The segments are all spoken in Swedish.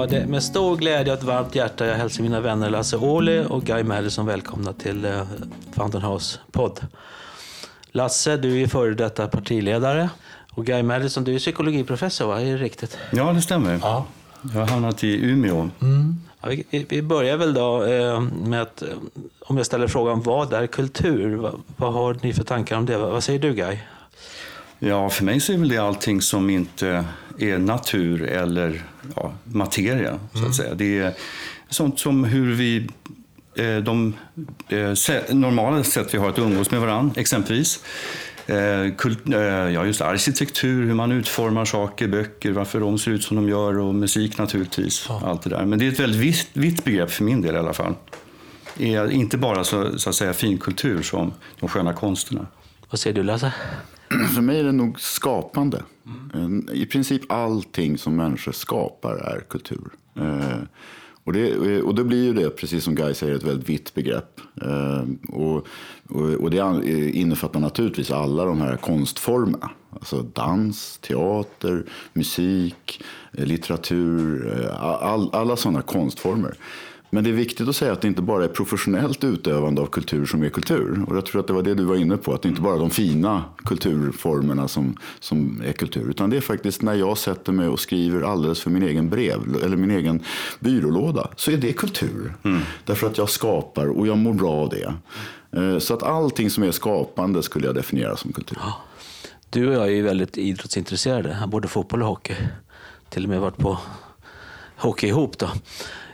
Ja, det med stor glädje och ett varmt hjärta jag hälsar mina vänner Lasse Ohly och Guy Madison välkomna till eh, Fountain House podd. Lasse, du är före detta partiledare och Guy Madison, du är psykologiprofessor, va? Är det riktigt? Ja, det stämmer. Ja. Jag har hamnat i Umeå. Ja, vi, vi börjar väl då eh, med att, eh, om jag ställer frågan vad är kultur? Vad, vad har ni för tankar om det? Vad, vad säger du Guy? Ja, för mig så är väl det allting som inte är natur eller ja, materia, så att säga. Det är sånt som hur vi eh, de eh, normala sätt vi har att umgås med varandra, exempelvis. Eh, kult, ja, just arkitektur, hur man utformar saker, böcker, varför de ser ut som de gör och musik naturligtvis. Allt det där. Men det är ett väldigt vitt, vitt begrepp för min del i alla fall. Är inte bara så, så att säga finkultur som de sköna konsterna. Vad säger du Lasse? För mig är det nog skapande. En- I princip allting som människor skapar är kultur. Eh, och, det, och det blir ju det, precis som Guy säger, ett väldigt vitt begrepp. Eh, och, och, och det innefattar naturligtvis alla de här konstformerna. Alltså dans, teater, musik, eh, litteratur, eh, all, alla sådana konstformer. Men det är viktigt att säga att det inte bara är professionellt utövande av kultur som är kultur. Och jag tror att det var det du var inne på, att det inte bara är de fina kulturformerna som, som är kultur. Utan det är faktiskt när jag sätter mig och skriver alldeles för min egen brev, eller min egen byrålåda, så är det kultur. Därför att jag skapar och jag mår bra av det. Eh, Så att allting som är skapande skulle jag definiera som kultur. Du och jag är ju väldigt idrottsintresserade, både fotboll och hockey. Till och med varit på hockey ihop då.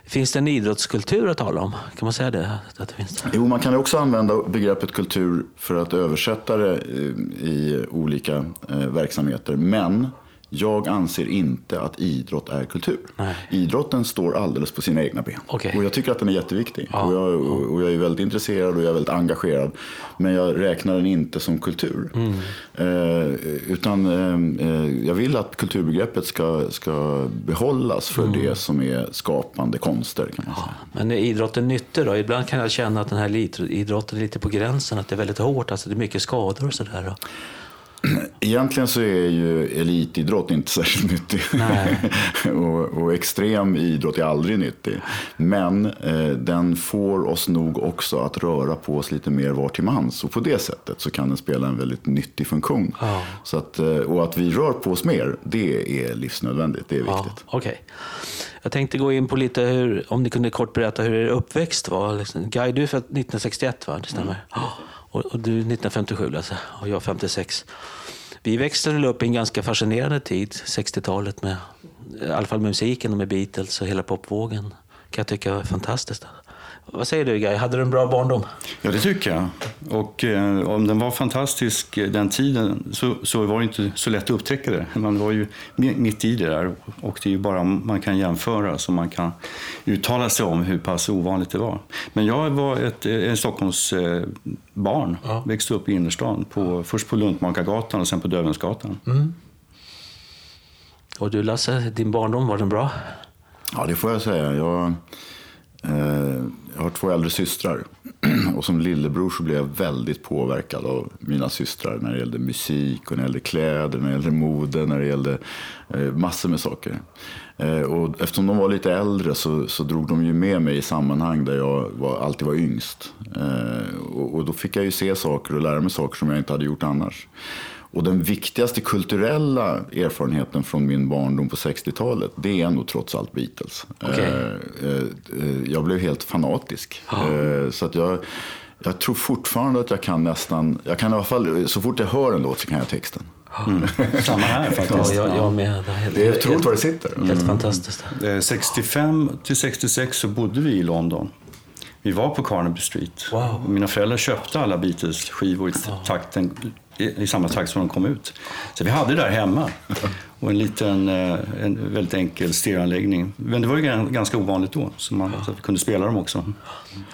Finns det en idrottskultur att tala om? Kan man säga det? Att det finns? Jo, man kan också använda begreppet kultur för att översätta det eh, i olika eh, verksamheter. Men jag anser inte att idrott är kultur. Nej. Idrotten står alldeles på sina egna ben. Okej. Och jag tycker att den är jätteviktig. Ja. Och, jag, och jag är väldigt intresserad och jag är väldigt engagerad. Men jag räknar den inte som kultur. Mm. Eh, utan eh, eh, jag vill att kulturbegreppet ska, ska behållas för Mm. det som är skapande konster. Kan man säga. Men är idrotten nyttig då? Ibland kan jag känna att den här elitidrotten är lite på gränsen, att det är väldigt hårt, alltså det är mycket skador och sådär. Egentligen så är ju elitidrott inte särskilt nyttig. Och, och extrem idrott är aldrig nyttig. Men eh, den får oss nog också att röra på oss lite mer var till mans. Och på det sättet så kan den spela en väldigt nyttig funktion. Ja. Så att, eh, och att vi rör på oss mer, det är livsnödvändigt. Det är Ja, viktigt. Okej. Jag tänkte gå in på lite hur, om ni kunde kort berätta hur er uppväxt var. Liksom. Guy, du är född 1961 va? Det stämmer? Ja. Och, och du 1957 alltså, och jag 56. Vi växte väl upp i en ganska fascinerande tid, 60-talet, med, i alla fall med musiken och med Beatles och hela popvågen. kan jag tycka var fantastiskt. Vad säger du Guy, hade du en bra barndom? Ja, det tycker jag. Och eh, om den var fantastisk eh, den tiden så, så var det inte så lätt att upptäcka det. Man var ju mi- mitt i det där och det är ju bara man kan jämföra så man kan uttala sig om hur pass ovanligt det var. Men jag var ett, eh, en Stockholms eh, barn, Ja. växte upp i innerstan. På, först på Luntmakargatan och sen på Dövensgatan. Och du Lasse, din barndom, var den bra? Ja, det får jag säga. Jag, Eh, jag har två äldre systrar. Och som lillebror så blev jag väldigt påverkad av mina systrar när det gällde musik, och när det gällde kläder, när det gällde mode, när det gällde eh, massor med saker. Eh, och eftersom de var lite äldre så, så drog de ju med mig i sammanhang där jag var, alltid var yngst. Och, och då fick jag ju se saker och lära mig saker som jag inte hade gjort annars. Och den viktigaste kulturella erfarenheten från min barndom på 60-talet, det är nog trots allt Beatles. Okej. Eh, eh, eh, jag blev helt fanatisk. Eh, så att jag, jag tror fortfarande att jag kan nästan, jag kan i alla fall, så fort jag hör en låt så kan jag texten. Samma här Ja, faktiskt. jag, jag med. Det är helt, Det är otroligt var det sitter. helt fantastiskt. Eh, 65 till 66 så bodde vi i London. Vi var på Carnaby Street. Wow. Mina föräldrar köpte alla Beatles-skivor i, takten, i, i samma takt som de kom ut. Så vi hade det där hemma. Och en liten, eh, en väldigt enkel stereoanläggning. Men det var ju gan- ganska ovanligt då, så, man, så att vi kunde spela dem också.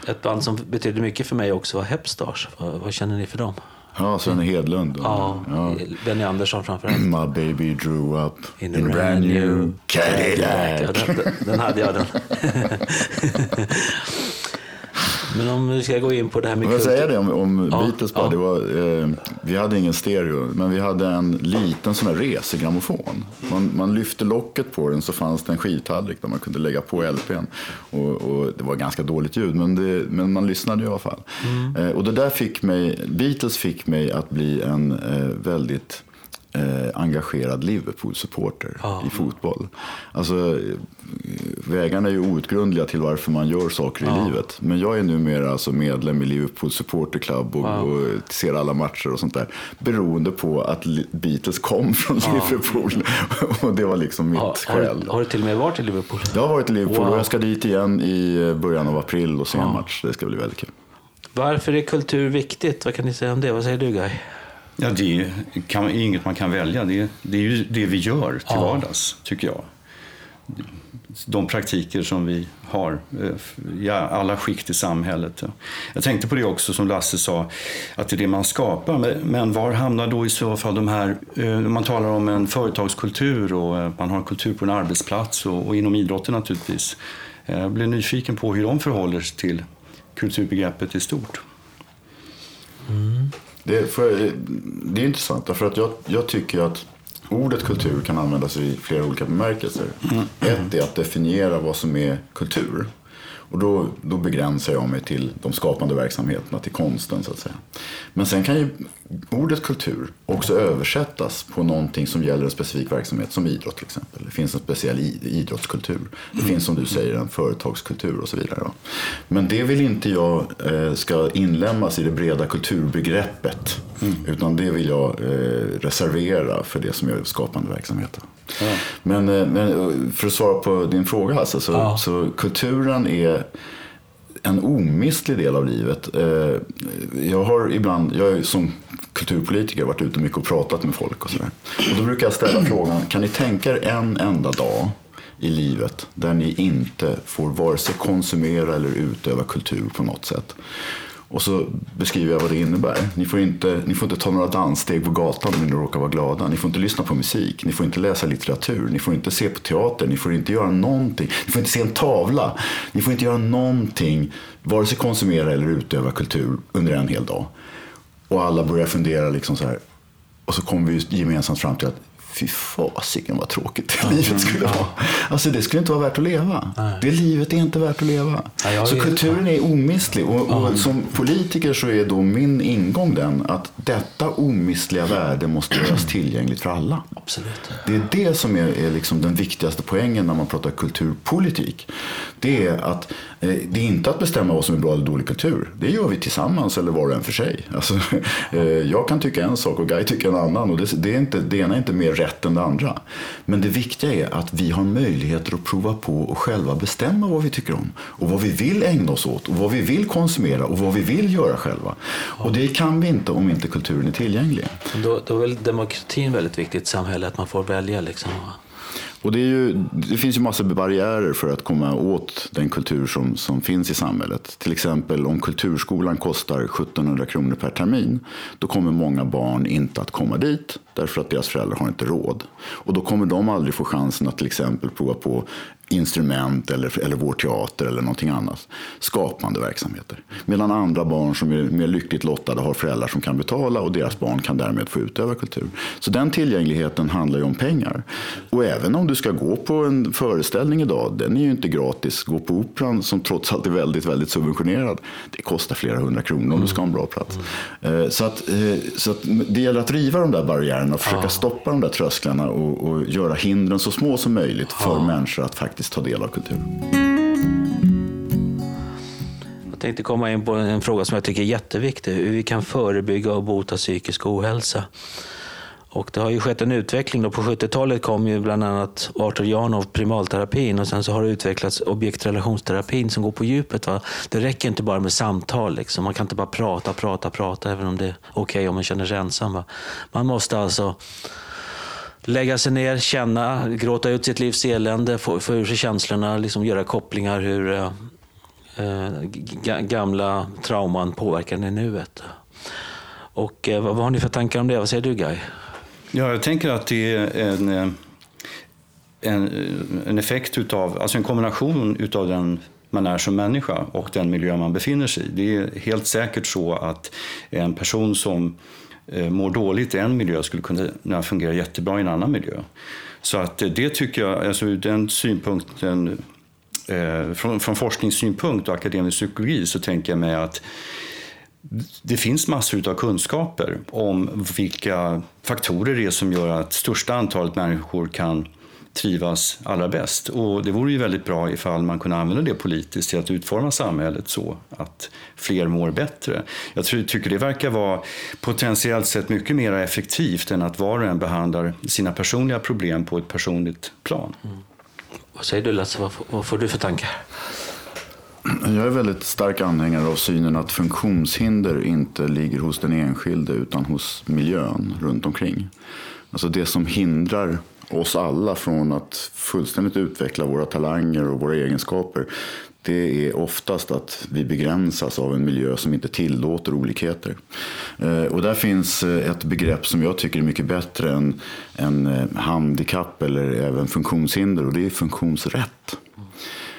Ett band som betydde mycket för mig också var Hepstars. Vad, vad känner ni för dem? Ja, Svenne Hedlund. Ja, Ja. Benny Andersson framförallt. My baby drew up In in, brand new Cadillac. Ja, den, den hade jag den. Men om vi ska gå in på det här med Får jag säga det om, om Ja, Beatles bara? ja. Det var, eh, vi hade ingen stereo, men vi hade en liten sån här resegrammofon. Man, man lyfte locket på den så fanns det en skivtallrik där man kunde lägga på LPn. Och, och det var ganska dåligt ljud, men, det, men man lyssnade i alla fall. Mm. Eh, och det där fick mig, Beatles fick mig att bli en eh, väldigt eh, engagerad Liverpool-supporter Ja. i fotboll. Alltså, eh, vägarna är ju outgrundliga till varför man gör saker i livet. Men jag är numera alltså medlem i Liverpool Supporter Club och, och ser alla matcher och sånt där. Beroende på att Beatles kom från Liverpool. och det var liksom mitt har, skäl. du- har du till och med varit i Liverpool? Jag har varit i Liverpool Wow. och jag ska dit igen i eh, början av april och se en match. Det ska bli väldigt kul. Varför är kultur viktigt? Vad kan ni säga om det? Vad säger du Guy? Ja, det kan, är inget man kan välja. Det, det är ju det vi gör till Ja. vardags, tycker jag. De praktiker som vi har eh, i alla skikt i samhället. Jag tänkte på det också som Lasse sa, att det är det man skapar. Men- var hamnar då i så fall de här, eh, man talar om en företagskultur och eh, man har en kultur på en arbetsplats och, och inom idrotten naturligtvis. Eh, Jag blir nyfiken på hur de förhåller sig till kulturbegreppet i stort. Det, är- för, det är intressant därför att jag, jag tycker att ordet kultur kan användas i flera olika bemärkelser. Ett är att definiera vad som är kultur. Och då, då begränsar jag mig till de skapande verksamheterna, till konsten så att säga. Men sen kan ju ordet kultur också översättas på någonting som gäller en specifik verksamhet, som idrott till exempel. Det finns en speciell idrottskultur. Det finns som du säger en företagskultur och så vidare. Men det vill inte jag eh, ska inlämnas i det breda kulturbegreppet. Utan det vill jag eh, reservera för det som är skapande verksamheter. Men, eh, men eh, för att svara på din fråga Hasse, så, Ja. så kulturen är en omistlig del av livet. Eh, Jag har ibland, jag är som kulturpolitiker varit ute mycket och pratat med folk och sådär. Och då brukar jag ställa frågan, kan ni tänka er en enda dag i livet där ni inte får vare sig konsumera eller utöva kultur på något sätt? Och så beskriver jag vad det innebär. Ni får, inte, ni får inte ta några danssteg på gatan om ni råkar vara glada. Ni får inte lyssna på musik. Ni får inte läsa litteratur. Ni får inte se på teater. Ni får inte göra någonting. Ni får inte se en tavla. Ni får inte göra någonting. Vare sig konsumera eller utöva kultur under en hel dag. Och alla börjar fundera liksom så här. Och så kommer vi gemensamt fram till att fy fasiken vad tråkigt det livet skulle vara. Alltså det skulle inte vara värt att leva. Det livet är inte värt att leva. Nej, så kulturen är omistlig. Och, och som politiker så är då min ingång den att detta omistliga värde måste göras tillgängligt för alla. Absolut. Det är det som är, är liksom den viktigaste poängen när man pratar kulturpolitik. Det är att eh, det är inte att bestämma vad som är bra eller dålig kultur. Det gör vi tillsammans eller var och en för sig. Alltså, eh, jag kan tycka en sak och Guy tycker en annan. Och det, det, är inte, det ena är inte mer rätt än det andra. Men det viktiga är att vi har möjligheter att prova på och själva bestämma vad vi tycker om. Och vad vi vill ägna oss åt. Och vad vi vill konsumera och vad vi vill göra själva. Och det kan vi inte om inte kulturen är tillgänglig. Då, då är väl demokratin väldigt viktigt i ett samhälle, att man får välja liksom. Och det, är ju, det finns ju massor barriärer för att komma åt den kultur som, som finns i samhället. Till exempel om kulturskolan kostar 1700 kronor per termin. Då kommer många barn inte att komma dit därför att deras föräldrar har inte råd. Och då kommer de aldrig få chansen att till exempel prova på instrument eller, eller vår teater eller någonting annat. Skapande verksamheter. Medan andra barn som är mer lyckligt lottade har föräldrar som kan betala och deras barn kan därmed få utöva kultur. Så den tillgängligheten handlar ju om pengar. Och även om du ska gå på en föreställning idag, den är ju inte gratis. Gå på operan som trots allt är väldigt, väldigt subventionerad, det kostar flera hundra kronor om du ska ha en bra plats. Eh, Så, att, eh, så att det gäller att riva de där barriärerna och försöka stoppa de där trösklarna och, och göra hindren så små som möjligt för människor att faktiskt ta del av kultur. Jag tänkte komma in på en fråga som jag tycker är jätteviktig. Hur vi kan förebygga och bota psykisk ohälsa. Och det har ju skett en utveckling. Då. På 70-talet kom ju bland annat Arthur Janov primalterapin och sen så har det utvecklats objektrelationsterapin som går på djupet. Va? Det räcker inte bara med samtal. Liksom. Man kan inte bara prata, prata, prata även om det är okej om man känner sig ensam. Va? Man måste alltså lägga sig ner, känna, gråta ut sitt livs elände, få, få ur sig känslorna, liksom göra kopplingar hur eh, eh gamla trauman påverkar en i nuet. Och eh, vad, vad har ni för tankar om det? Vad säger du Guy? Ja, jag tänker att det är en, eh, en, eh, en effekt utav, alltså en kombination utav den man är som människa och den miljö man befinner sig i. Det är helt säkert så att en person som Eh, mår dåligt i en miljö skulle kunna fungera jättebra i en annan miljö. Så att eh, det tycker jag, alltså ur den synpunkten, eh, från, från forskningssynpunkt och akademisk psykologi så tänker jag mig att det finns massor av kunskaper om vilka faktorer det är som gör att största antalet människor kan trivas allra bäst. Och det vore ju väldigt bra ifall man kunde använda det politiskt till att utforma samhället så att fler mår bättre. Jag tycker det verkar vara potentiellt sett mycket mer effektivt än att var och en behandlar sina personliga problem på ett personligt plan. Mm. Vad säger du Lasse, vad, vad får du för tankar? Jag är väldigt stark anhängare av synen att funktionshinder inte ligger hos den enskilde utan hos miljön runt omkring. Alltså det som hindrar oss alla från att fullständigt utveckla våra talanger och våra egenskaper det är oftast att vi begränsas av en miljö som inte tillåter olikheter. Eh, och där finns eh, ett begrepp som jag tycker är mycket bättre än, än eh, handikapp eller även funktionshinder och det är funktionsrätt.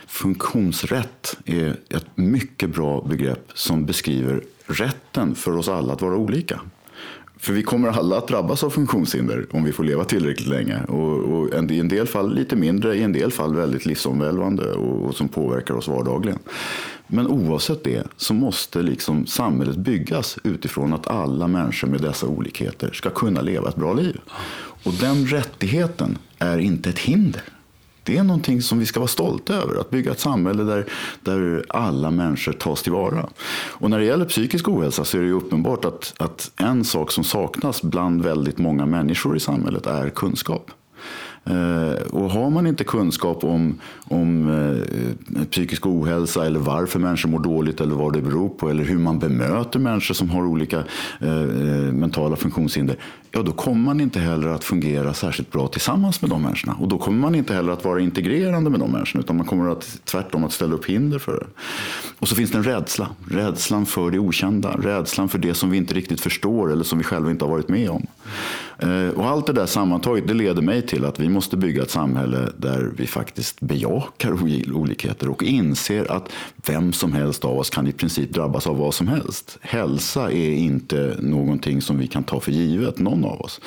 Funktionsrätt är ett mycket bra begrepp som beskriver rätten för oss alla att vara olika. För vi kommer alla att drabbas av funktionshinder om vi får leva tillräckligt länge. Och, och i en del fall lite mindre, i en del fall väldigt livsomvälvande och, och som påverkar oss vardagligen. Men oavsett det så måste liksom samhället byggas utifrån att alla människor med dessa olikheter ska kunna leva ett bra liv. Och den rättigheten är inte ett hinder. Det är någonting som vi ska vara stolta över. Att bygga ett samhälle där, där alla människor tas tillvara. Och när det gäller psykisk ohälsa så är det uppenbart att, att en sak som saknas bland väldigt många människor i samhället är kunskap. Eh, och har man inte kunskap om, om eh, psykisk ohälsa eller varför människor mår dåligt eller vad det beror på eller hur man bemöter människor som har olika eh, eh mentala funktionshinder ja då kommer man inte heller att fungera särskilt bra tillsammans med de människorna. Och då kommer man inte heller att vara integrerande med de människorna utan man kommer att tvärtom att ställa upp hinder för det. Och så finns det en rädsla. Rädslan för det okända. Rädslan för det som vi inte riktigt förstår eller som vi själva inte har varit med om. Eh, och allt det där sammantaget det leder mig till att vi måste bygga ett samhälle där vi faktiskt bejakar olikheter och inser att vem som helst av oss kan i princip drabbas av vad som helst. Hälsa är inte någonting som vi kan ta för givet. Någon av oss.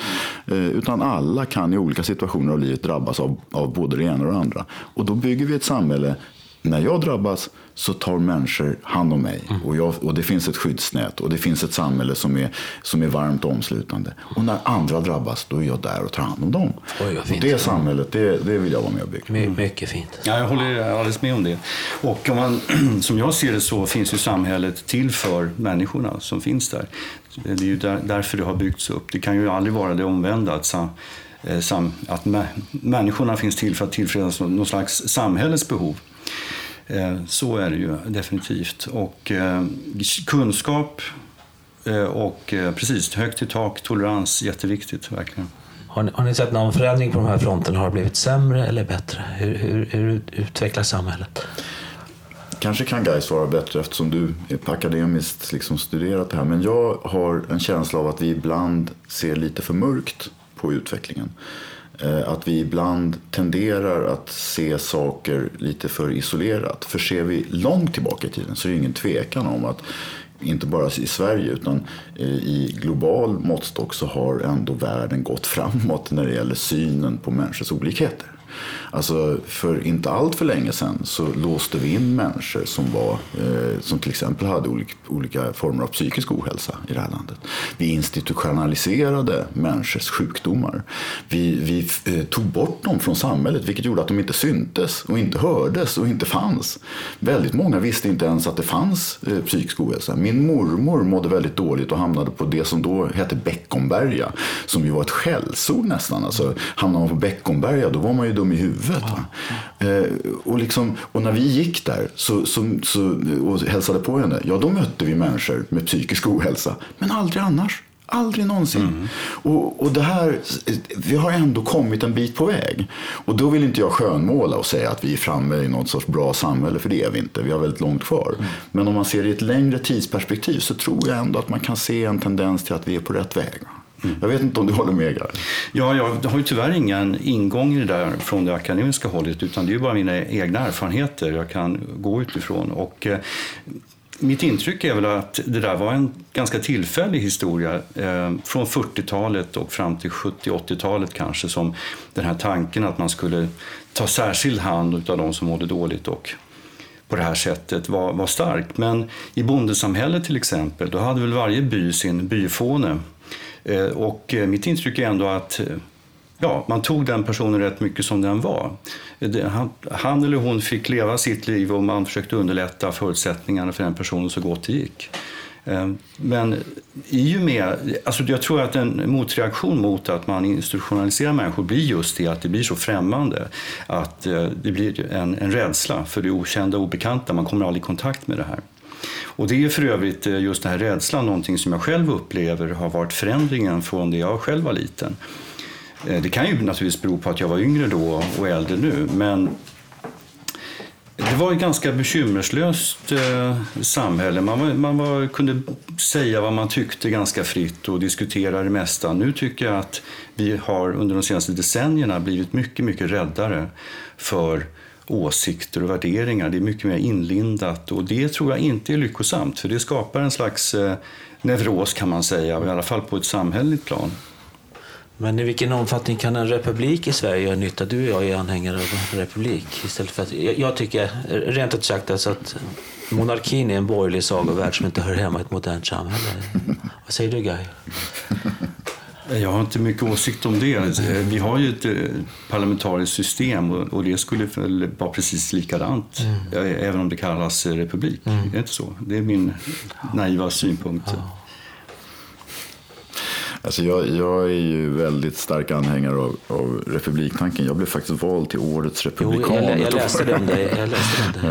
Eh, utan alla kan i olika situationer av livet drabbas av, av både det ena och det andra. Och då bygger vi ett samhälle när jag drabbas så tar människor hand om mig. Mm. Och, jag, och det finns ett skyddsnät och det finns ett samhälle som är, som är varmt och omslutande. Och när andra drabbas, då är jag där och tar hand om dem. Oj, och det samhället, det, det vill jag vara med och bygga. My, mycket fint. Ja, jag håller alldeles med om det. Och om man, som jag ser det så finns ju samhället till för människorna som finns där. Det är ju där, därför det har byggts upp. Det kan ju aldrig vara det omvända. Att, eh, att människorna finns till för att tillfredsställa någon slags samhällets behov. Eh, så är det ju definitivt. Och eh, kunskap eh, och precis, högt i tak, tolerans, jätteviktigt verkligen. Har ni, har ni, sett någon förändring på de här fronterna? Har det blivit sämre eller bättre? Hur, hur, hur utvecklas samhället? Kanske kan Guy svara bättre eftersom du är akademiskt liksom studerat det här. Men jag har en känsla av att vi ibland ser lite för mörkt på utvecklingen. Eh, att vi ibland tenderar att se saker lite för isolerat. För ser vi långt tillbaka i tiden så är det ingen tvekan om att inte bara i Sverige utan eh, i global måttstock så har ändå världen gått framåt när det gäller synen på människors olikheter. Alltså för inte allt för länge sedan så låste vi in människor som, var, eh, som till exempel hade olika, olika former av psykisk ohälsa i det här landet. Vi institutionaliserade människors sjukdomar. Vi, vi eh, tog bort dem från samhället vilket gjorde att de inte syntes och inte hördes och inte fanns. Väldigt många visste inte ens att det fanns eh, psykisk ohälsa. Min mormor mådde väldigt dåligt och hamnade på det som då hette Beckomberga som ju var ett skällsord nästan. Alltså, hamnade man på Beckomberga då var man ju dum i huvudet. Eh, och, liksom, och när vi gick där så, så, så, och hälsade på henne, ja då mötte vi människor med psykisk ohälsa. Men aldrig annars. Aldrig någonsin. Mm. Och, och det här, vi har ändå kommit en bit på väg. Och då vill inte jag skönmåla och säga att vi är framme i något sorts bra samhälle, för det är vi inte. Vi har väldigt långt kvar. Mm. Men om man ser det i ett längre tidsperspektiv så tror jag ändå att man kan se en tendens till att vi är på rätt väg. Mm. Jag vet inte om du håller med Gar? Ja, jag har ju tyvärr ingen ingång i det där från det akademiska hållet utan det är bara mina egna erfarenheter jag kan gå utifrån. Och, eh, mitt intryck är väl att det där var en ganska tillfällig historia eh, från 40-talet och fram till 70-80-talet kanske som den här tanken att man skulle ta särskild hand av de som mådde dåligt och på det här sättet var, var stark. Men i bondesamhället till exempel, då hade väl varje by sin byfåne. Eh, och eh, mitt intryck är ändå att eh, ja, man tog den personen rätt mycket som den var. Han, han, eller hon fick leva sitt liv och man försökte underlätta förutsättningarna för den personen så gott det gick. Men i och med, alltså jag tror att en motreaktion mot att man institutionaliserar människor blir just det att det blir så främmande. Att det blir en, en rädsla för det okända och obekanta, man kommer aldrig i kontakt med det här. Och det är för övrigt eh, just den här rädslan någonting som jag själv upplever har varit förändringen från det jag själv var liten. Eh, det kan ju naturligtvis bero på att jag var yngre då och äldre nu, men det var ett ganska bekymmerslöst eh, samhälle. Man, var, man var, kunde säga vad man tyckte ganska fritt och diskutera det mesta. Nu tycker jag att vi har under de senaste decennierna blivit mycket, mycket räddare för åsikter och värderingar. Det är mycket mer inlindat och det tror jag inte är lyckosamt för det skapar en slags eh, neuros kan man säga, i alla fall på ett samhälleligt plan. Men i vilken omfattning kan en republik i Sverige göra nytta? Du och jag är anhängare av en republik. Istället för att, jag, tycker rent ut sagt alltså att monarkin är en borgerlig sagovärld som inte hör hemma i ett modernt samhälle. Vad säger du Guy? Jag har inte mycket åsikt om det. Vi har ju ett eh, parlamentariskt system och det skulle väl vara precis likadant mm. även om det kallas republik. Mm. Det är inte så? Det är min naiva synpunkt. Ja. Alltså jag, jag är ju väldigt stark anhängare av, av republiktanken. Jag blev faktiskt vald till årets republikan. Jo, jag, jag, läste det om dig. Jag läste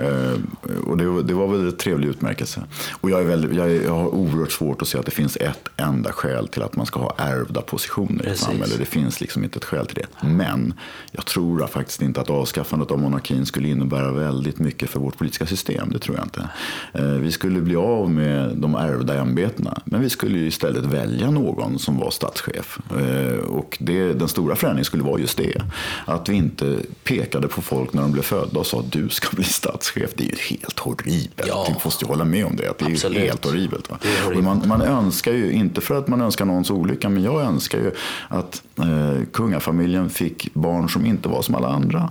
eh, och det, det, var väl en trevlig utmärkelse. Och jag, är väldigt, jag, är, jag, har oerhört svårt att se att det finns ett enda skäl till att man ska ha ärvda positioner Precis. i ett samhälle. Det finns liksom inte ett skäl till det. Men jag tror faktiskt inte att avskaffandet av monarkin skulle innebära väldigt mycket för vårt politiska system. Det tror jag inte. Eh, vi skulle bli av med de ärvda ämbetena. Men vi skulle istället välja någon som var statschef. Eh, och det, den stora förändringen skulle vara just det. Att vi inte pekade på folk när de blev födda och sa att du ska bli statschef. Det är ju helt horribelt. Ja. Du måste ju hålla med om det. Att det är Absolut. helt horribelt. Va? horribelt. Man, man, önskar ju, inte för att man önskar någons olycka, men jag önskar ju att eh, kungafamiljen fick barn som inte var som alla andra.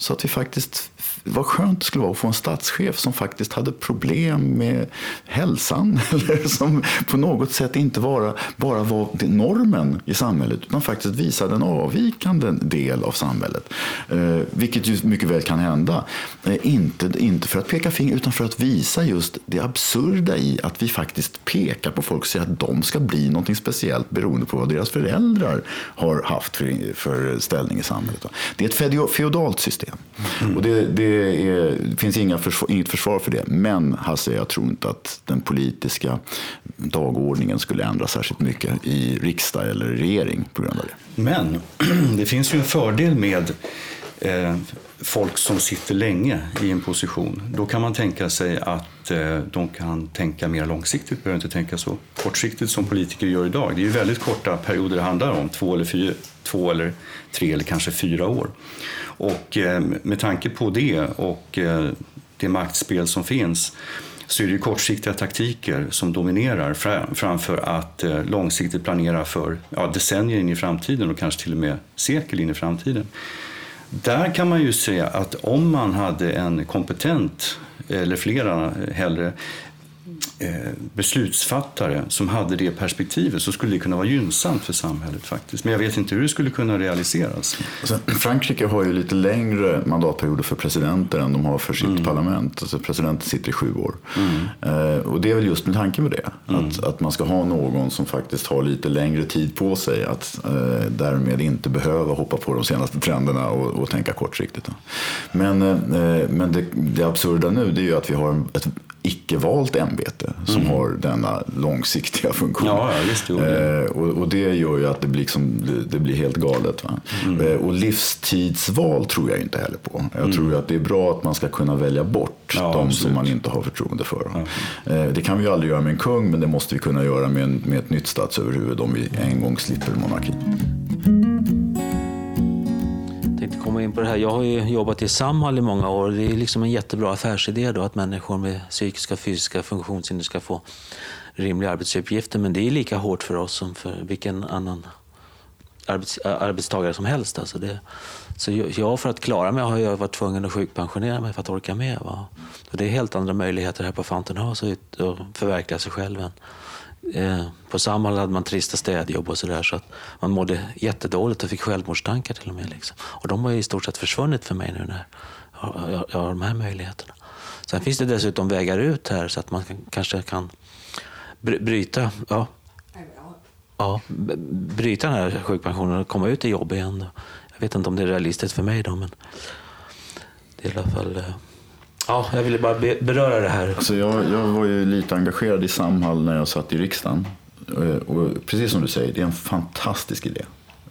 Så att vi faktiskt, vad skönt det skulle vara att få en statschef som faktiskt hade problem med hälsan. Eller som på något sätt inte bara, bara var normen i samhället. Utan faktiskt visade en avvikande del av samhället. Eh, vilket ju mycket väl kan hända. Eh, inte, inte för att peka finger utan för att visa just det absurda i att vi faktiskt pekar på folk och säger att de ska bli någonting speciellt beroende på vad deras föräldrar har haft för, för ställning i samhället. Det är ett feodalt system. Mm. Och det, det, är, det finns inga försvar, inget försvar för det. Men Hasse, jag tror inte att den politiska dagordningen skulle ändras särskilt mycket i riksdag eller regering på grund av det. Men det finns ju en fördel med eh, folk som sitter länge i en position. Då kan man tänka sig att eh, de kan tänka mer långsiktigt, behöver inte tänka så kortsiktigt som politiker gör idag. Det är ju väldigt korta perioder det handlar om, två eller, fyra, två eller tre eller kanske fyra år. Och eh, med tanke på det och eh, det maktspel som finns så är det kortsiktiga taktiker som dominerar framför att eh, långsiktigt planera för ja, decennier in i framtiden och kanske till och med sekel in i framtiden. Där kan man ju säga att om man hade en kompetent, eller flera hellre, beslutsfattare som hade det perspektivet så skulle det kunna vara gynnsamt för samhället faktiskt. Men jag vet inte hur det skulle kunna realiseras. Alltså, Frankrike har ju lite längre mandatperioder för presidenter än de har för sitt mm. parlament. Alltså, presidenten sitter i sju år. Mm. Eh, och det är väl just med tanke med det. Mm. Att, att man ska ha någon som faktiskt har lite längre tid på sig att eh, därmed inte behöva hoppa på de senaste trenderna och, och tänka kortsiktigt. Men, eh, men det, det absurda nu det är ju att vi har ett icke-valt ämbete som har denna långsiktiga funktion. Ja, ja, jo, det. Eh, och, och det gör ju att det blir, liksom, det, det blir helt galet. Va? Eh, och livstidsval tror jag inte heller på. Jag tror att det är bra att man ska kunna välja bort Ja, de som absolut. man inte har förtroende för. Eh, det kan vi aldrig göra med en kung, men det måste vi kunna göra med, en, med ett nytt statsöverhuvud om vi en gång slipper monarki. Jag komma in på det här. Jag har ju jobbat i Samhall i många år. Det är liksom en jättebra affärsidé då att människor med psykiska och fysiska funktionshinder ska få rimliga arbetsuppgifter. Men det är lika hårt för oss som för vilken annan arbets, arbetstagare som helst. Alltså det, så jag, för att klara mig har jag varit tvungen att sjukpensionera mig för att orka med. Va? Och det är helt andra möjligheter här på Fountain House att att förverkliga sig själv än Eh, på Samhall hade man trista städjobb och sådär så att man mådde jättedåligt och fick självmordstankar till och med. Liksom. Och de har ju i stort sett försvunnit för mig nu när jag, jag, jag har de här möjligheterna. Sen finns det dessutom vägar ut här så att man kan, kanske kan bryta, ja, ja, bryta den här sjukpensionen och komma ut i jobb igen. Jag vet inte om det är realistiskt för mig då, men det är i alla fall... Eh, Ja, jag ville bara beröra det här. Alltså jag, jag var ju lite engagerad i Samhall när jag satt i riksdagen. Eh, och precis som du säger, det är en fantastisk idé.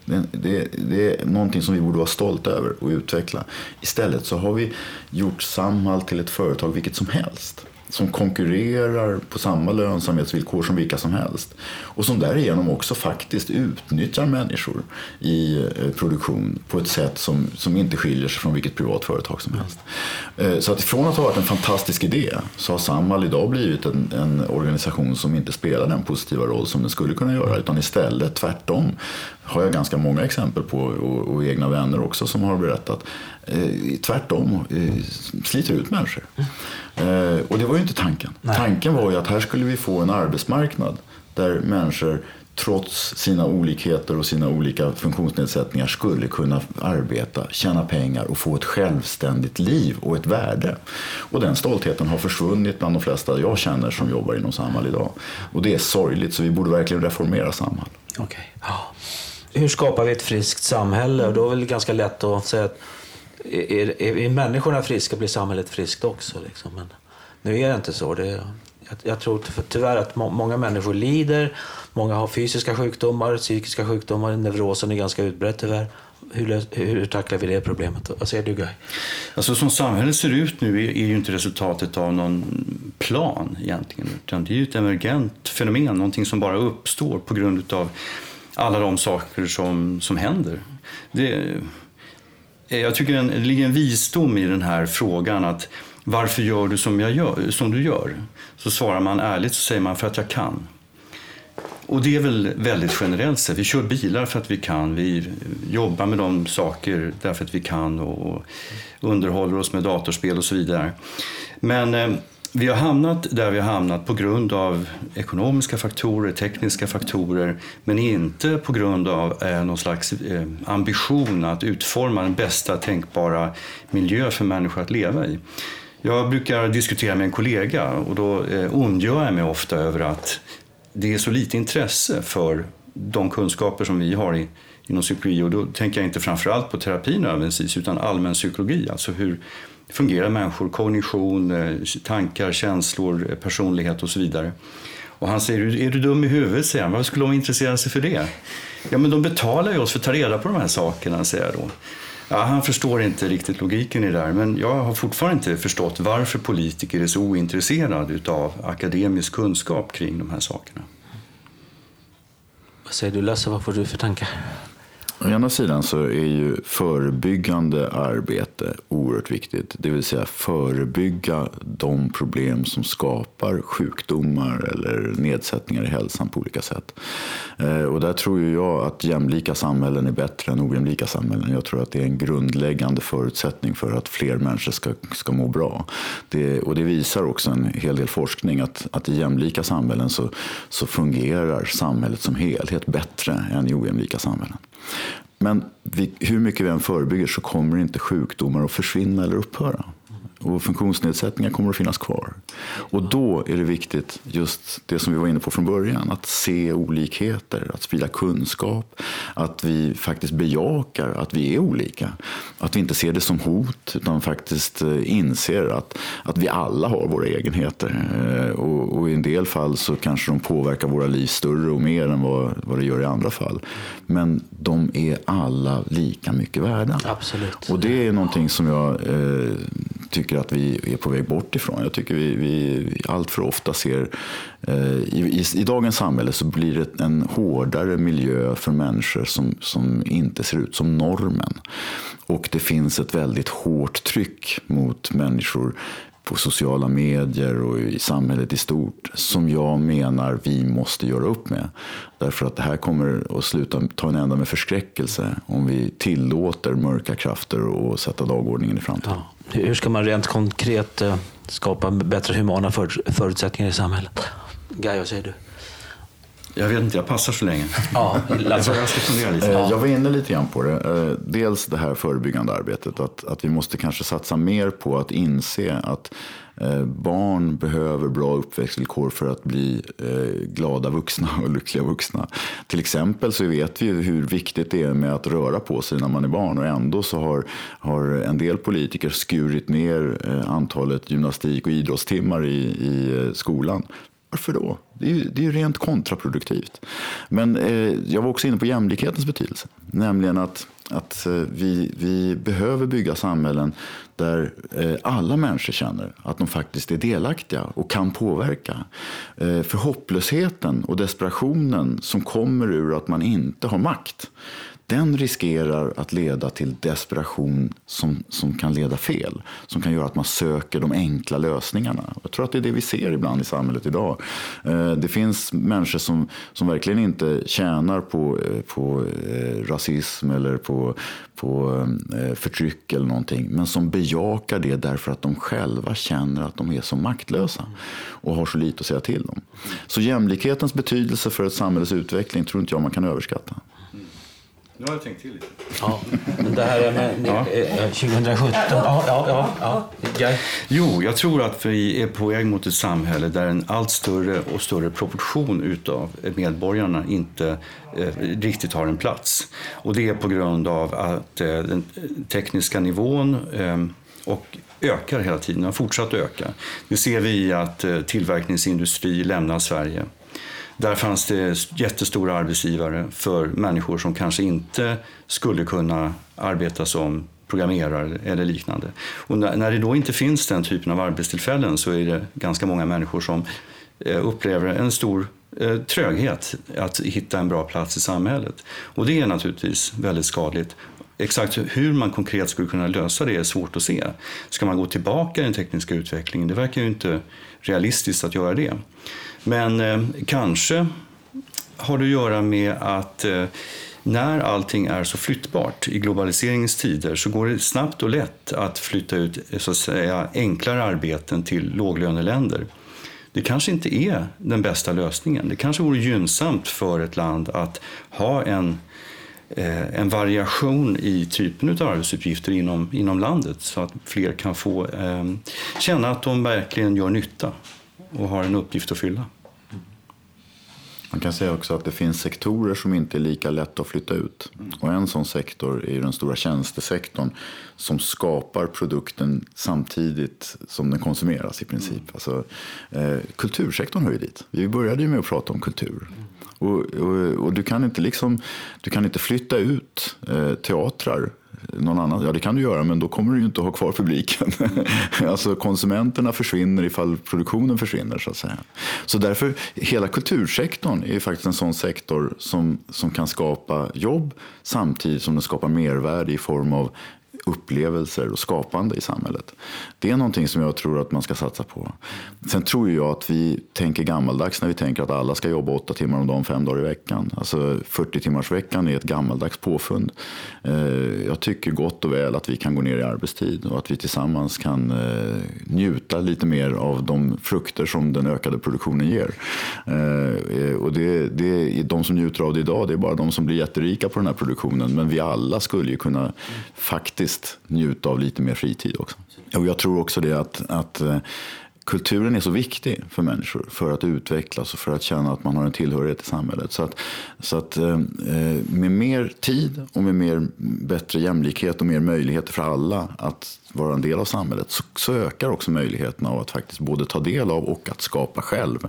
Det, det, det är någonting som vi borde vara stolta över och utveckla. Istället så har vi gjort Samhall till ett företag vilket som helst. Som konkurrerar på samma lönsamhetsvillkor som vilka som helst. Och som därigenom också faktiskt utnyttjar människor i eh, produktion på ett sätt som, som inte skiljer sig från vilket privat företag som helst. Eh, så att från att ha varit en fantastisk idé så har Samhall idag blivit en, en organisation som inte spelar den positiva roll som den skulle kunna göra. Utan istället tvärtom har jag ganska många exempel på och, och egna vänner också som har berättat. Eh, tvärtom eh, sliter ut människor. Eh, och det var ju inte tanken. Tanken var ju att här skulle vi få en arbetsmarknad där människor trots sina olikheter och sina olika funktionsnedsättningar skulle kunna arbeta, tjäna pengar och få ett självständigt liv och ett värde. Och den stoltheten har försvunnit bland de flesta jag känner som jobbar inom Samhall idag. Och det är sorgligt, så vi borde verkligen reformera Samhall. Okej. Ja. Hur skapar vi ett friskt samhälle? Och då är det väl ganska lätt att säga att är, är, är människorna friska blir samhället friskt också. Liksom. Men nu är det inte så. Det, jag, jag tror tyvärr att må, många människor lider. Många har fysiska sjukdomar, psykiska sjukdomar. Neurosen är ganska utbredd tyvärr. Hur, hur tacklar vi det problemet? Vad säger du Guy? Alltså som samhället ser ut nu är, är ju inte resultatet av någon plan egentligen. Utan det är ju ett emergent fenomen, någonting som bara uppstår på grund av alla de saker som, som händer. Det, eh, jag tycker en, det ligger en visdom i den här frågan att varför gör du som, jag gör, som du gör? Så svarar man ärligt så säger man för att jag kan. Och det är väl väldigt generellt sett. Vi kör bilar för att vi kan. Vi jobbar med de saker därför att vi kan och underhåller oss med datorspel och så vidare. Men eh, vi har hamnat där vi har hamnat på grund av ekonomiska faktorer, tekniska faktorer men inte på grund av eh, någon slags eh, ambition att utforma den bästa tänkbara miljö för människor att leva i. Jag brukar diskutera med en kollega och då eh, ondgör jag mig ofta över att det är så lite intresse för de kunskaper som vi har i, inom psykologi. Och då tänker jag inte framförallt på terapin nödvändigtvis utan allmän psykologi. Alltså hur fungerar människor, kognition, eh, tankar, känslor, eh, personlighet och så vidare. Och han säger, är du dum i huvudet? säger han. Varför skulle de intressera sig för det? Ja, men de betalar ju oss för att ta reda på de här sakerna, säger jag då. Ja, han förstår inte riktigt logiken i det där, men jag har fortfarande inte förstått varför politiker är så ointresserade av akademisk kunskap kring de här sakerna. Vad säger du Lasse? Vad får du för tankar? Å ena sidan så är ju förebyggande arbete oerhört viktigt. Det vill säga förebygga de problem som skapar sjukdomar eller nedsättningar i hälsan på olika sätt. Eh, och där tror ju jag att jämlika samhällen är bättre än ojämlika samhällen. Jag tror att det är en grundläggande förutsättning för att fler människor ska, ska må bra. Det, och det visar också en hel del forskning att, att i jämlika samhällen så, så fungerar samhället som helhet bättre än i ojämlika samhällen. Men vi, hur mycket vi än förebygger så kommer inte sjukdomar att försvinna eller upphöra och funktionsnedsättningar kommer att finnas kvar. Och då är det viktigt, just det som vi var inne på från början, att se olikheter, att sprida kunskap, att vi faktiskt bejakar att vi är olika. Att vi inte ser det som hot, utan faktiskt eh, inser att, att vi alla har våra egenheter. Eh, och, och i en del fall så kanske de påverkar våra liv större och mer än vad, vad det gör i andra fall. Men de är alla lika mycket värda. Absolut. Och det är någonting som jag eh, tycker att vi är på väg bort ifrån. Jag tycker vi, vi allt för ofta ser, eh, i, i, i, dagens samhälle så blir det en hårdare miljö för människor som, som inte ser ut som normen. Och det finns ett väldigt hårt tryck mot människor på sociala medier och i samhället i stort som jag menar vi måste göra upp med. Därför att det här kommer att sluta ta en ända med förskräckelse om vi tillåter mörka krafter att sätta dagordningen i framtiden. Ja. Hur ska man rent konkret eh, skapa bättre humana förutsättningar i samhället? Gaia, vad säger du? Jag vet inte, jag passar så länge. Ja, jag, ska fundera lite. Jag var inne lite grann på det. Eh, dels det här förebyggande arbetet. Att, att vi måste kanske satsa mer på att inse att eh, barn behöver bra uppväxtvillkor för att bli eh, glada vuxna och lyckliga vuxna. Till exempel så vet vi hur viktigt det är med att röra på sig när man är barn och ändå så har, har en del politiker skurit ner antalet gymnastik och idrottstimmar i, i skolan varför då? Det är ju, det är ju rent kontraproduktivt. Men eh, jag var också inne på jämlikhetens betydelse. Nämligen att, att eh, vi, vi behöver bygga samhällen där eh, alla människor känner att de faktiskt är delaktiga och kan påverka. Eh, för hopplösheten och desperationen som kommer ur att man inte har makt den riskerar att leda till desperation som, som kan leda fel. Som kan göra att man söker de enkla lösningarna. Jag tror att det är det vi ser ibland i samhället idag. Eh, det finns människor som, som verkligen inte tjänar på, eh, på eh, rasism eller på, på förtryck eller någonting. Men som bejakar det därför att de själva känner att de är så maktlösa. Och har så lite att säga till om. Så jämlikhetens betydelse för ett samhälles utveckling tror inte jag man kan överskatta. Nu har jag tänkt till lite. Ja, det här med, med ja. 2017. Ja, ja, ja, ja. Jo, jag tror att vi är på väg mot ett samhälle där en allt större och större proportion utav medborgarna inte eh, riktigt har en plats. Och det är på grund av att eh, den tekniska nivån eh, och ökar hela tiden, har fortsatt öka. Det ser vi i att eh, tillverkningsindustri lämnar Sverige. Där fanns det jättestora arbetsgivare för människor som kanske inte skulle kunna arbeta som programmerare eller liknande. Och när det då inte finns den typen av arbetstillfällen så är det ganska många människor som eh, upplever en stor eh, tröghet att hitta en bra plats i samhället. Och det är naturligtvis väldigt skadligt. Exakt hur man konkret skulle kunna lösa det är svårt att se. Ska man gå tillbaka i den tekniska utvecklingen? Det verkar ju inte realistiskt att göra det. Men eh, kanske har det att göra med att eh, när allting är så flyttbart i globaliseringens tider så går det snabbt och lätt att flytta ut eh, så att säga, enklare arbeten till låglöneländer. Det kanske inte är den bästa lösningen. Det kanske vore gynnsamt för ett land att ha en, eh, en variation i typen av arbetsuppgifter inom, inom landet så att fler kan få eh, känna att de verkligen gör nytta och har en uppgift att fylla. Man kan säga också att det finns sektorer som inte är lika lätta att flytta ut. Och en sån sektor är den stora tjänstesektorn som skapar produkten samtidigt som den konsumeras i princip. Mm. Alltså, eh, kultursektorn hör ju dit. Vi började ju med att prata om kultur. Och, och, och, du, kan inte liksom, du kan inte flytta ut eh, teatrar någon annan. Ja, det kan du göra, men då kommer du ju inte ha kvar publiken. alltså konsumenterna försvinner ifall produktionen försvinner så att säga. Så därför, hela kultursektorn är faktiskt en sån sektor som, som kan skapa jobb samtidigt som den skapar mervärde i form av upplevelser och skapande i samhället. Det är någonting som jag tror att man ska satsa på. Sen tror jag att vi tänker gammaldags när vi tänker att alla ska jobba åtta timmar om dagen, fem dagar i veckan. Alltså 40 timmars veckan är ett gammaldags påfund. Eh, jag tycker gott och väl att vi kan gå ner i arbetstid och att vi tillsammans kan eh, njuta lite mer av de frukter som den ökade produktionen ger. Eh, och det, det, de som njuter av det idag, det är bara de som blir jätterika på den här produktionen. Men vi alla skulle ju kunna faktiskt faktiskt njuta av lite mer fritid också. Och jag tror också det att, att eh, kulturen är så viktig för människor för att utvecklas och för att känna att man har en tillhörighet i samhället. Så att, så att eh, eh, med mer tid och med mer bättre jämlikhet och mer möjligheter för alla att vara en del av samhället så, så ökar också möjligheterna av att faktiskt både ta del av och att skapa själv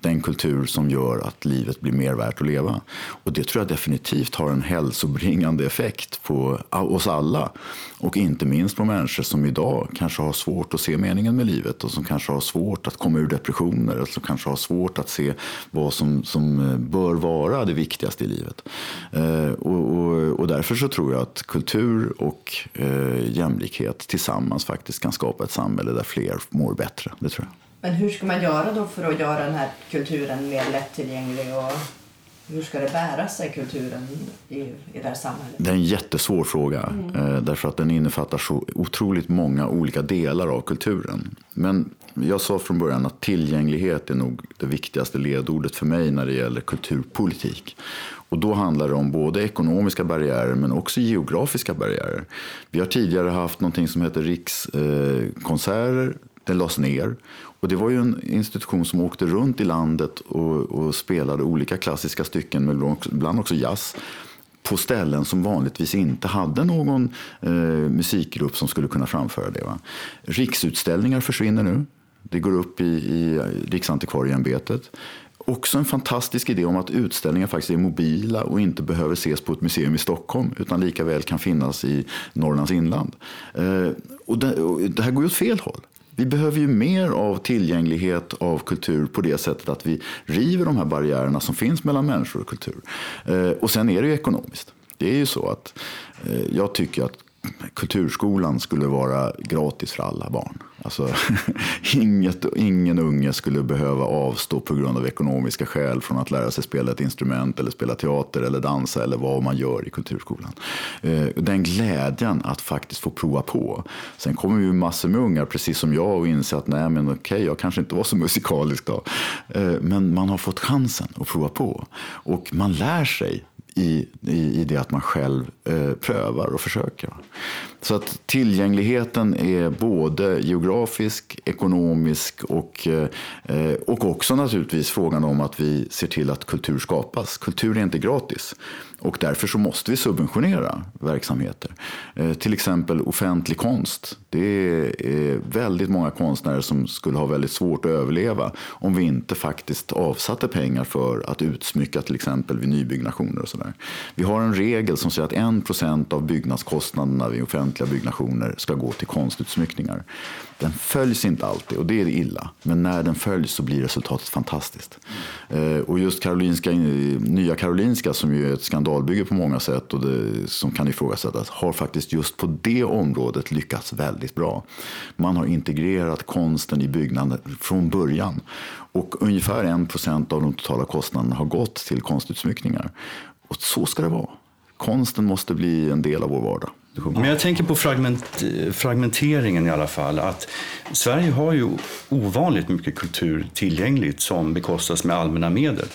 den kultur som gör att livet blir mer värt att leva. Och det tror jag definitivt har en hälsobringande effekt på oss alla. Och inte minst på människor som idag kanske har svårt att se meningen med livet och som kanske har svårt att komma ur depressioner eller som kanske har svårt att se vad som, som eh, bör vara det viktigaste i livet. Eh, och, och, och, därför så tror jag att kultur och eh, jämlikhet tillsammans faktiskt kan skapa ett samhälle där fler mår bättre. Det tror jag. Men hur ska man göra då för att göra den här kulturen mer lättillgänglig och hur ska det bära sig, kulturen, i, i det här samhället? Det är en jättesvår fråga, mm. Eh, därför att den innefattar så otroligt många olika delar av kulturen. Men jag sa från början att tillgänglighet är nog det viktigaste ledordet för mig när det gäller kulturpolitik. Och då handlar det om både ekonomiska barriärer men också geografiska barriärer. Vi har tidigare haft någonting som heter Rikskonserter. Den lades ner. Och det var ju en institution som åkte runt i landet och, och spelade olika klassiska stycken, men ibland också jazz på ställen som vanligtvis inte hade någon eh, musikgrupp som skulle kunna framföra det. Va? Riksutställningar försvinner nu. Det går upp i, i Riksantikvarieämbetet. Också en fantastisk idé om att utställningar faktiskt är mobila och inte behöver ses på ett museum i Stockholm utan lika väl kan finnas i Norrlands inland. Eh, och det, och det här går ju åt fel håll. Vi behöver ju mer av tillgänglighet av kultur på det sättet att vi river de här barriärerna som finns mellan människor och kultur. Eh, och sen är det ju ekonomiskt. Det är ju så att eh, jag tycker att kulturskolan skulle vara gratis för alla barn. Alltså, inget, ingen unge skulle behöva avstå på grund av ekonomiska skäl från att lära sig spela ett instrument eller spela teater eller dansa eller vad man gör i kulturskolan. Eh, den glädjen att faktiskt få prova på. Sen kommer ju massor med ungar, precis som jag, och inse att nej men okej, jag kanske inte var så musikalisk då. Eh, men man har fått chansen att prova på. Och man lär sig i, i, i det att man själv eh, prövar och försöker. Så att tillgängligheten är både geografisk, ekonomisk och, eh, och också naturligtvis frågan om att vi ser till att kultur skapas. Kultur är inte gratis. Och därför så måste vi subventionera verksamheter. Eh, till exempel offentlig konst. Det är väldigt många konstnärer som skulle ha väldigt svårt att överleva om vi inte faktiskt avsatte pengar för att utsmycka till exempel vid nybyggnationer och sådär. Vi har en regel som säger att 1% av byggnadskostnaderna vid offentliga byggnationer ska gå till konstutsmyckningar. Den följs inte alltid och det är illa. Men när den följs så blir resultatet fantastiskt. Eh, och just Karolinska, eh, Nya Karolinska som ju är ett skandalbygge på många sätt och det, som kan ifrågasättas har faktiskt just på det området lyckats väldigt bra. Man har integrerat konsten i byggnaden från början. Och ungefär en procent av de totala kostnaderna har gått till konstutsmyckningar. Och så ska det vara. Konsten måste bli en del av vår vardag. Men jag tänker på fragment, fragmenteringen i alla fall. Att Sverige har ju ovanligt mycket kultur tillgängligt som bekostas med allmänna medel.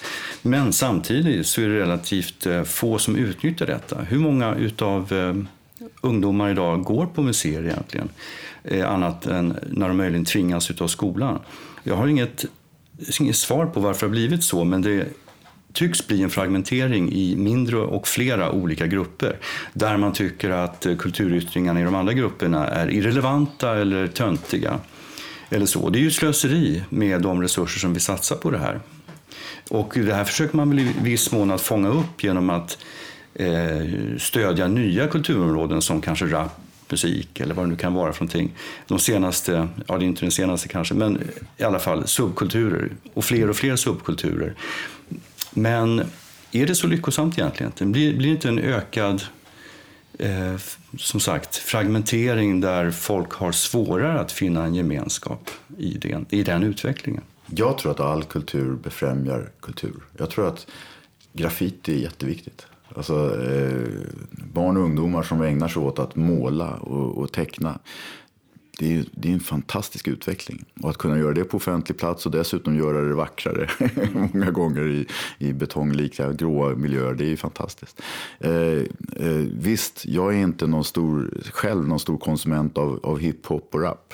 Men samtidigt så är det relativt eh, få som utnyttjar detta. Hur många utav eh, ungdomar idag går på museer egentligen? Eh, annat än när de möjligen tvingas utav skolan. Jag har inget, inget svar på varför det har blivit så, men det tycks bli en fragmentering i mindre och flera olika grupper där man tycker att eh, kulturyttringarna i de andra grupperna är irrelevanta eller töntiga. Eller så. Det är ju slöseri med de resurser som vi satsar på det här. Och det här försöker man väl i viss mån att fånga upp genom att eh, stödja nya kulturområden som kanske rap, musik eller vad det nu kan vara för någonting. De senaste, ja det är inte den senaste kanske, men i alla fall subkulturer och fler och fler subkulturer men är det så lyckosamt egentligen? Blir, blir, det inte en ökad eh, som sagt, fragmentering där folk har svårare att finna en gemenskap i den, i den utvecklingen? Jag tror att all kultur befrämjar kultur. Jag tror att graffiti är jätteviktigt. Alltså, eh, barn och ungdomar som ägnar sig åt att måla och, och teckna det är, det är en fantastisk utveckling. Och att kunna göra det på offentlig plats och dessutom göra det vackrare många gånger i, i betonglika gråa miljöer, det är ju fantastiskt. Eh, eh, visst, jag är inte någon stor, själv någon stor konsument av, av hiphop och rap.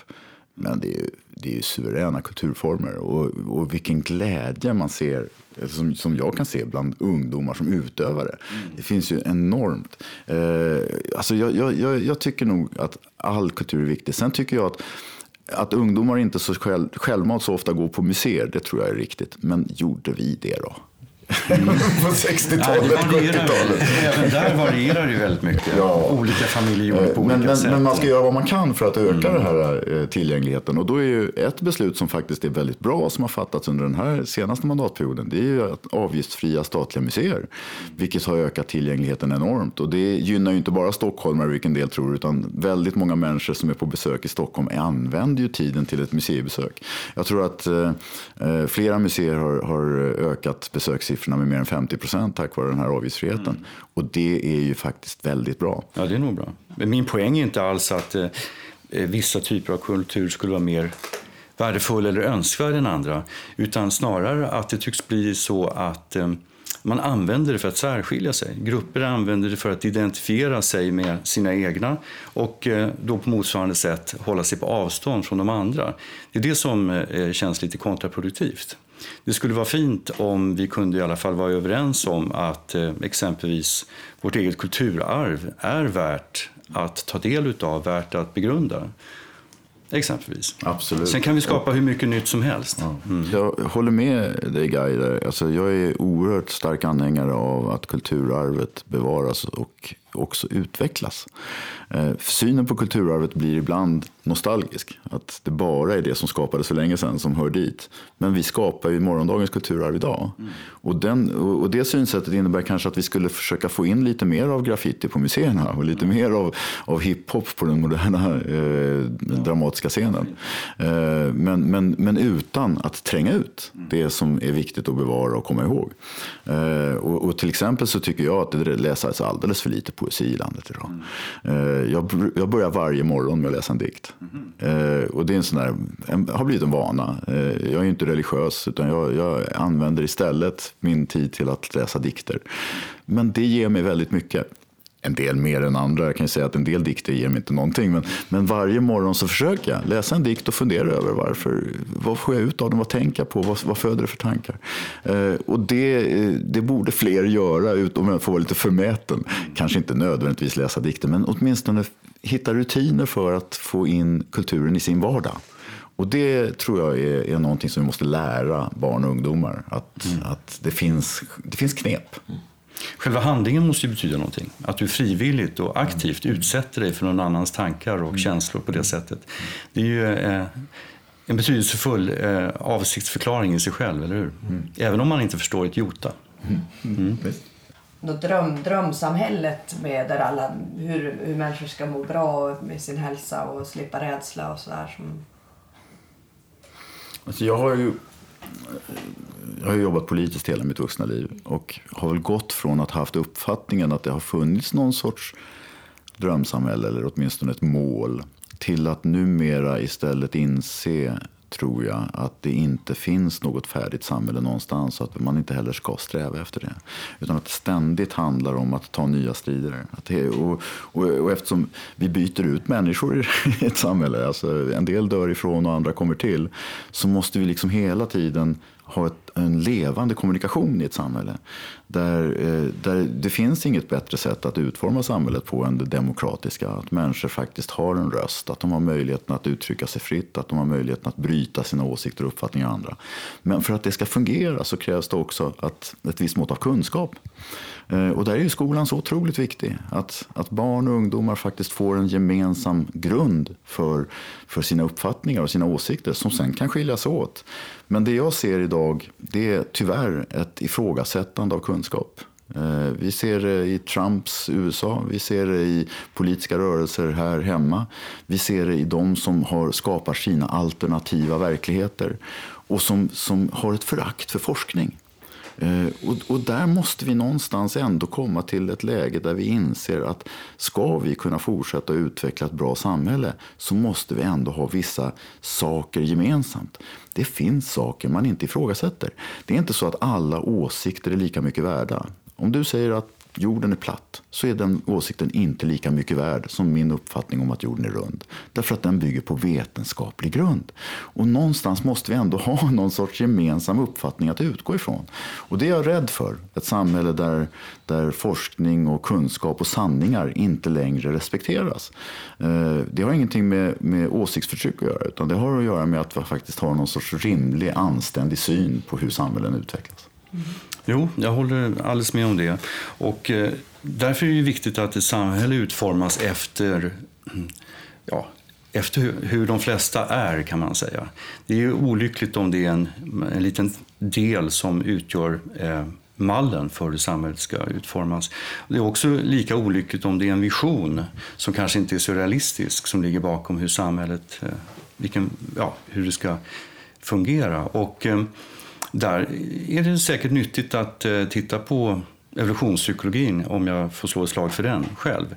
Men det är, det är suveräna kulturformer och, och vilken glädje man ser som, som jag kan se bland ungdomar som utövare. Mm. Det finns ju enormt. Eh, alltså jag, jag, jag, tycker nog att all kultur är viktig. Sen tycker jag att att ungdomar inte så själv, självmant så ofta går på museer, det tror jag är riktigt. Men gjorde vi det då? Mm. på 60-talet, 70-talet. Även där varierar det ju väldigt mycket. Ja. Olika familjer gjorde på men, olika men, sätt. Men man ska göra vad man kan för att öka mm. den här eh, tillgängligheten. Och då är ju ett beslut som faktiskt är väldigt bra som har fattats under den här senaste mandatperioden. Det är ju att avgiftsfria statliga museer. Vilket har ökat tillgängligheten enormt. Och det gynnar ju inte bara stockholmare, vilken del tror utan väldigt många människor som är på besök i Stockholm använder ju tiden till ett museibesök. Jag tror att eh, eh flera museer har, har ökat besökssiffrorna siffrorna med mer än 50 procent tack vare den här avgiftsfriheten. Mm. Och det är ju faktiskt väldigt bra. Ja, det är nog bra. Men min poäng är inte alls att eh, eh, vissa typer av kultur skulle vara mer värdefull eller önskvärd än andra. Utan snarare att det tycks bli så att eh, man använder det för att särskilja sig. Grupper använder det för att identifiera sig med sina egna och eh, då på motsvarande sätt hålla sig på avstånd från de andra. Det är det som eh, känns lite kontraproduktivt. Det skulle vara fint om vi kunde i alla fall vara överens om att eh, exempelvis vårt eget kulturarv är värt att ta del av, värt att begrunda. Exempelvis. Absolut. Sen kan vi skapa hur mycket nytt som helst. Mm. Jag håller med dig Guy. Alltså, jag är oerhört stark anhängare av att kulturarvet bevaras och också utvecklas. Eh, synen på kulturarvet blir ibland nostalgisk. Att det bara är det som skapades för länge sedan som hör dit. Men vi skapar ju morgondagens kulturarv idag. Mm. Och, den, och det synsättet innebär kanske att vi skulle försöka få in lite mer av graffiti på museerna och lite mer av, av hiphop på den moderna eh, dramatiska scenen. Eh, men, men, men utan att tränga ut mm. det som är viktigt att bevara och komma ihåg. Eh, och, och, till exempel så tycker jag att det läses alldeles för lite poesi i landet idag. Mm. jag, jag börjar varje morgon med att läsa en dikt. Mm. och det är en sån där, en, har blivit en vana. Eh, jag är inte religiös utan jag, jag, använder istället min tid till att läsa dikter. Men det ger mig väldigt mycket en del mer än andra. Jag kan säga att en del dikter ger mig inte någonting. Men, men varje morgon så försöker jag läsa en dikt och fundera över varför. Vad får jag ut av den? Vad tänker jag på? Vad, vad föder det för tankar? Eh, och det, det borde fler göra, ut, om jag får vara lite förmäten. Kanske inte nödvändigtvis läsa dikter, men åtminstone hitta rutiner för att få in kulturen i sin vardag. Och det tror jag är, är någonting som vi måste lära barn och ungdomar. Att, mm. att det, finns, det finns knep. Mm. Själva handlingen måste ju betyda någonting. Att du frivilligt och aktivt utsätter dig för någon annans tankar och mm. känslor på det sättet. Det är ju eh, en betydelsefull eh, avsiktsförklaring i sig själv, eller hur? Mm. Även om man inte förstår ett jota. Mm. mm. Dröm, drömsamhället med där alla, hur, hur människor ska må bra med sin hälsa och slippa rädsla och sådär. Som... Alltså jag har ju jag har jobbat politiskt hela mitt vuxna liv och har väl gått från att ha haft uppfattningen att det har funnits någon sorts drömsamhälle eller åtminstone ett mål till att numera istället inse tror jag att det inte finns något färdigt samhälle någonstans och att man inte heller ska sträva efter det. Utan att det ständigt handlar om att ta nya strider. Det, och, och, och, eftersom vi byter ut människor i ett samhälle, alltså en del dör ifrån och andra kommer till, så måste vi liksom hela tiden ha ett, en levande kommunikation i ett samhälle. Där, eh, där det finns inget bättre sätt att utforma samhället på än det demokratiska. Att människor faktiskt har en röst, att de har möjligheten att uttrycka sig fritt, att de har möjligheten att bryta sina åsikter och uppfattningar av andra. Men för att det ska fungera så krävs det också att, ett visst mått av kunskap. Eh, och där är ju skolan så otroligt viktig. Att, att barn och ungdomar faktiskt får en gemensam grund för, för sina uppfattningar och sina åsikter som sen kan skiljas åt. Men det jag ser idag det är tyvärr ett ifrågasättande av kunskap. Eh, vi ser det i Trumps USA, vi ser det i politiska rörelser här hemma. Vi ser det i de som har, skapar sina alternativa verkligheter och som, som har ett förakt för forskning. Eh, och, och där måste vi någonstans ändå komma till ett läge där vi inser att ska vi kunna fortsätta utveckla ett bra samhälle så måste vi ändå ha vissa saker gemensamt. Det finns saker man inte ifrågasätter. Det är inte så att alla åsikter är lika mycket värda. Om du säger att jorden är platt så är den åsikten inte lika mycket värd som min uppfattning om att jorden är rund. Därför att den bygger på vetenskaplig grund. Och någonstans måste vi ändå ha någon sorts gemensam uppfattning att utgå ifrån. Och det är jag rädd för. Ett samhälle där, där forskning och kunskap och sanningar inte längre respekteras. Eh, det har ingenting med, med åsiktsförtryck att göra utan det har att göra med att vi faktiskt har någon sorts rimlig, anständig syn på hur samhällen utvecklas. Mm. Jo, jag håller alldeles med om det. Och eh, därför är det viktigt att ett samhälle utformas efter, ja, efter hur de flesta är, kan man säga. Det är ju olyckligt om det är en, en liten del som utgör eh, mallen för hur samhället ska utformas. Det är också lika olyckligt om det är en vision som kanske inte är så realistisk som ligger bakom hur samhället, eh, vilken, ja, hur det ska fungera. Och, eh, där är det säkert nyttigt att eh, titta på evolutionspsykologin, om jag får slå ett slag för den själv.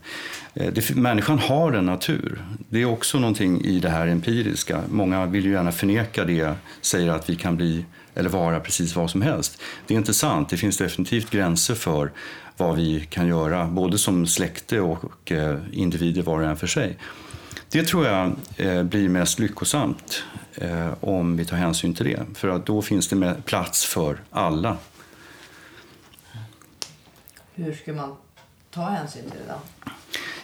Eh, det, människan har en natur. Det är också någonting i det här empiriska. Många vill ju gärna förneka det, säger att vi kan bli eller vara precis vad som helst. Det är inte sant. Det finns definitivt gränser för vad vi kan göra, både som släkte och eh, individer var och en för sig. Det tror jag blir mest lyckosamt eh, om vi tar hänsyn till det. För att då finns det plats för alla. Hur ska man ta hänsyn till det då?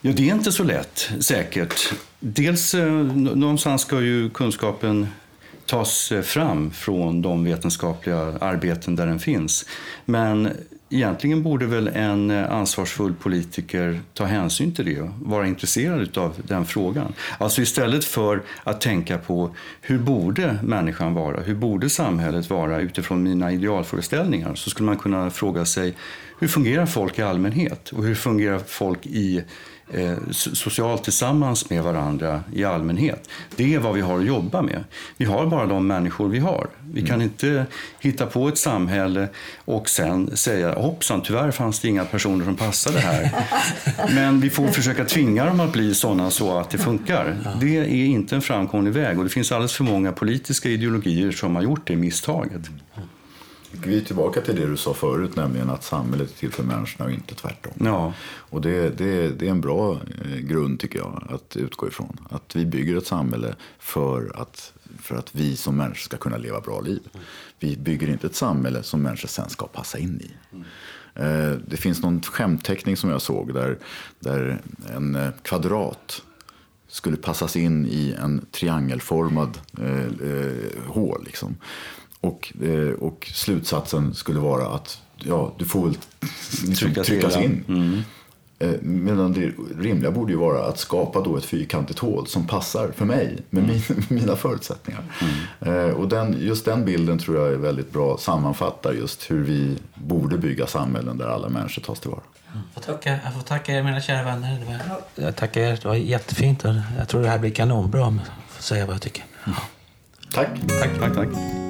Ja, det är inte så lätt, säkert. Dels eh, någonstans ska ju kunskapen tas fram från de vetenskapliga arbeten där den finns. Men egentligen borde väl en eh, ansvarsfull politiker ta hänsyn till det och vara intresserad av den frågan. Alltså istället för att tänka på hur borde människan vara, hur borde samhället vara utifrån mina idealföreställningar så skulle man kunna fråga sig hur fungerar folk i allmänhet och hur fungerar folk i eh, socialt tillsammans med varandra i allmänhet. Det är vad vi har att jobba med. Vi har bara de människor vi har. Vi kan mm. inte hitta på ett samhälle och sen säga hoppsan, tyvärr fanns det inga personer som passade här. Men vi får försöka tvinga dem att bli sådana så att det funkar. Det är inte en framkomlig väg och det finns alldeles för många politiska ideologier som har gjort det misstaget. Vi är tillbaka till det du sa förut, nämligen att samhället är till för människorna och inte tvärtom. Ja. Och det, det, det är en bra eh, grund tycker jag att utgå ifrån. Att vi bygger ett samhälle för att, för att vi som människor ska kunna leva bra liv. Vi bygger inte ett samhälle som människor sen ska passa in i. Eh, det finns någon skämtteckning som jag såg där, där en eh, kvadrat skulle passas in i en triangelformad eh, eh, hål. Liksom. Och, eh, och slutsatsen skulle vara att ja, du får väl tryckas, tryckas in. Mm. Eh, medan det rimliga borde ju vara att skapa då ett fyrkantigt hål som passar för mig med mm. mina förutsättningar. Mm. Eh, och den, just den bilden tror jag är väldigt bra sammanfattar just hur vi borde bygga samhällen där alla människor tas tillvara. Jag får tacka, jag får tacka er mina kära vänner. Det var, jag tackar er, det var jättefint. Jag tror det här blir kanonbra om jag får säga vad jag tycker. Tack. Tack, tack, tack.